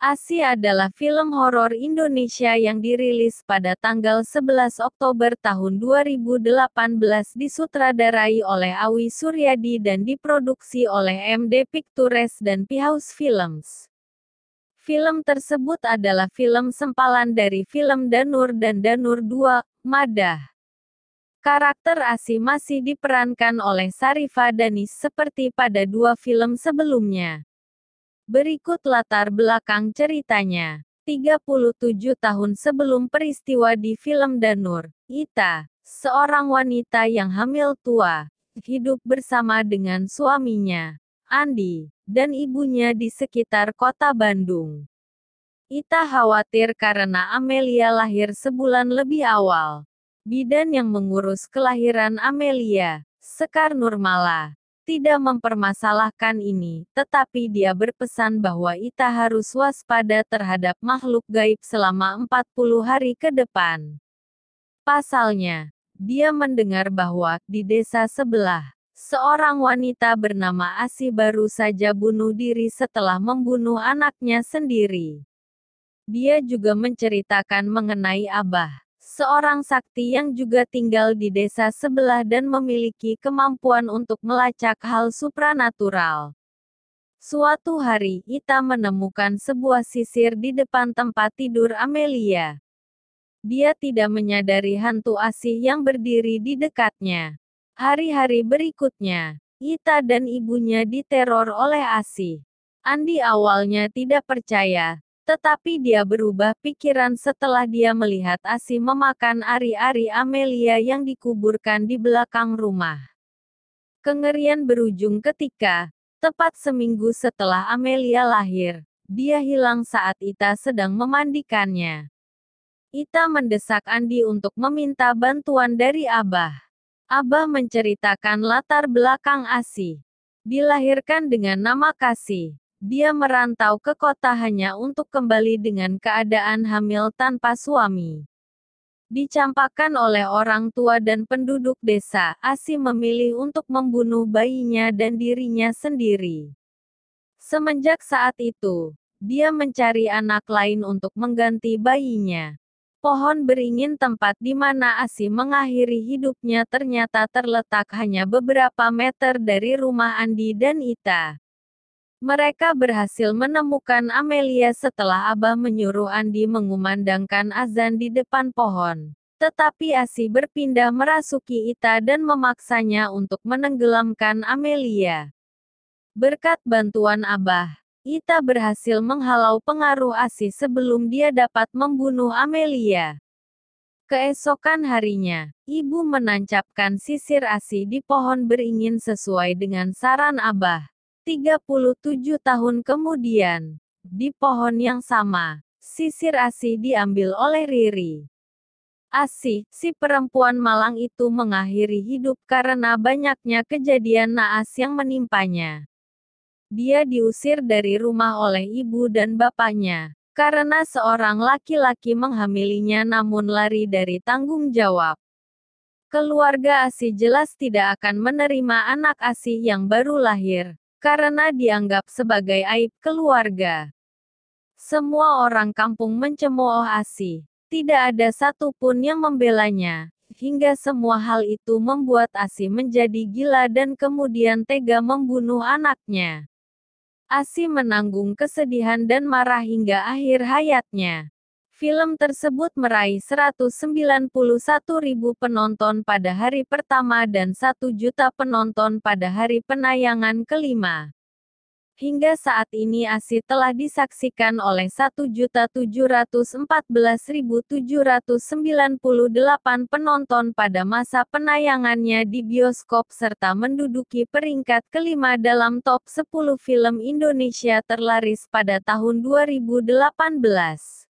Asi adalah film horor Indonesia yang dirilis pada tanggal 11 Oktober tahun 2018 disutradarai oleh Awi Suryadi dan diproduksi oleh MD Pictures dan Pihaus Films. Film tersebut adalah film sempalan dari film Danur dan Danur 2, Madah. Karakter Asi masih diperankan oleh Sarifa Danis seperti pada dua film sebelumnya. Berikut latar belakang ceritanya. 37 tahun sebelum peristiwa di film Danur, Ita, seorang wanita yang hamil tua, hidup bersama dengan suaminya, Andi, dan ibunya di sekitar kota Bandung. Ita khawatir karena Amelia lahir sebulan lebih awal. Bidan yang mengurus kelahiran Amelia, Sekar Nurmala, tidak mempermasalahkan ini, tetapi dia berpesan bahwa Ita harus waspada terhadap makhluk gaib selama 40 hari ke depan. Pasalnya, dia mendengar bahwa, di desa sebelah, seorang wanita bernama Asi baru saja bunuh diri setelah membunuh anaknya sendiri. Dia juga menceritakan mengenai Abah seorang sakti yang juga tinggal di desa sebelah dan memiliki kemampuan untuk melacak hal supranatural. Suatu hari, Ita menemukan sebuah sisir di depan tempat tidur Amelia. Dia tidak menyadari hantu asih yang berdiri di dekatnya. Hari-hari berikutnya, Ita dan ibunya diteror oleh asih. Andi awalnya tidak percaya, tetapi dia berubah pikiran setelah dia melihat Asi memakan ari-ari Amelia yang dikuburkan di belakang rumah. Kengerian berujung ketika, tepat seminggu setelah Amelia lahir, dia hilang saat Ita sedang memandikannya. Ita mendesak Andi untuk meminta bantuan dari Abah. Abah menceritakan latar belakang Asi. Dilahirkan dengan nama Kasih, dia merantau ke kota hanya untuk kembali dengan keadaan hamil tanpa suami. Dicampakkan oleh orang tua dan penduduk desa, Asi memilih untuk membunuh bayinya dan dirinya sendiri. Semenjak saat itu, dia mencari anak lain untuk mengganti bayinya. Pohon beringin tempat di mana Asi mengakhiri hidupnya ternyata terletak hanya beberapa meter dari rumah Andi dan Ita. Mereka berhasil menemukan Amelia setelah Abah menyuruh Andi mengumandangkan azan di depan pohon. Tetapi Asi berpindah merasuki Ita dan memaksanya untuk menenggelamkan Amelia. Berkat bantuan Abah, Ita berhasil menghalau pengaruh Asi sebelum dia dapat membunuh Amelia. Keesokan harinya, ibu menancapkan sisir Asi di pohon beringin sesuai dengan saran Abah. 37 tahun kemudian, di pohon yang sama, sisir Asih diambil oleh Riri. Asih, si perempuan malang itu mengakhiri hidup karena banyaknya kejadian naas yang menimpanya. Dia diusir dari rumah oleh ibu dan bapaknya, karena seorang laki-laki menghamilinya namun lari dari tanggung jawab. Keluarga Asih jelas tidak akan menerima anak Asih yang baru lahir, karena dianggap sebagai aib keluarga. Semua orang kampung mencemooh Asi. Tidak ada satupun yang membelanya, hingga semua hal itu membuat Asi menjadi gila dan kemudian tega membunuh anaknya. Asi menanggung kesedihan dan marah hingga akhir hayatnya. Film tersebut meraih 191 ribu penonton pada hari pertama dan 1 juta penonton pada hari penayangan kelima. Hingga saat ini ASI telah disaksikan oleh 1.714.798 penonton pada masa penayangannya di bioskop serta menduduki peringkat kelima dalam top 10 film Indonesia terlaris pada tahun 2018.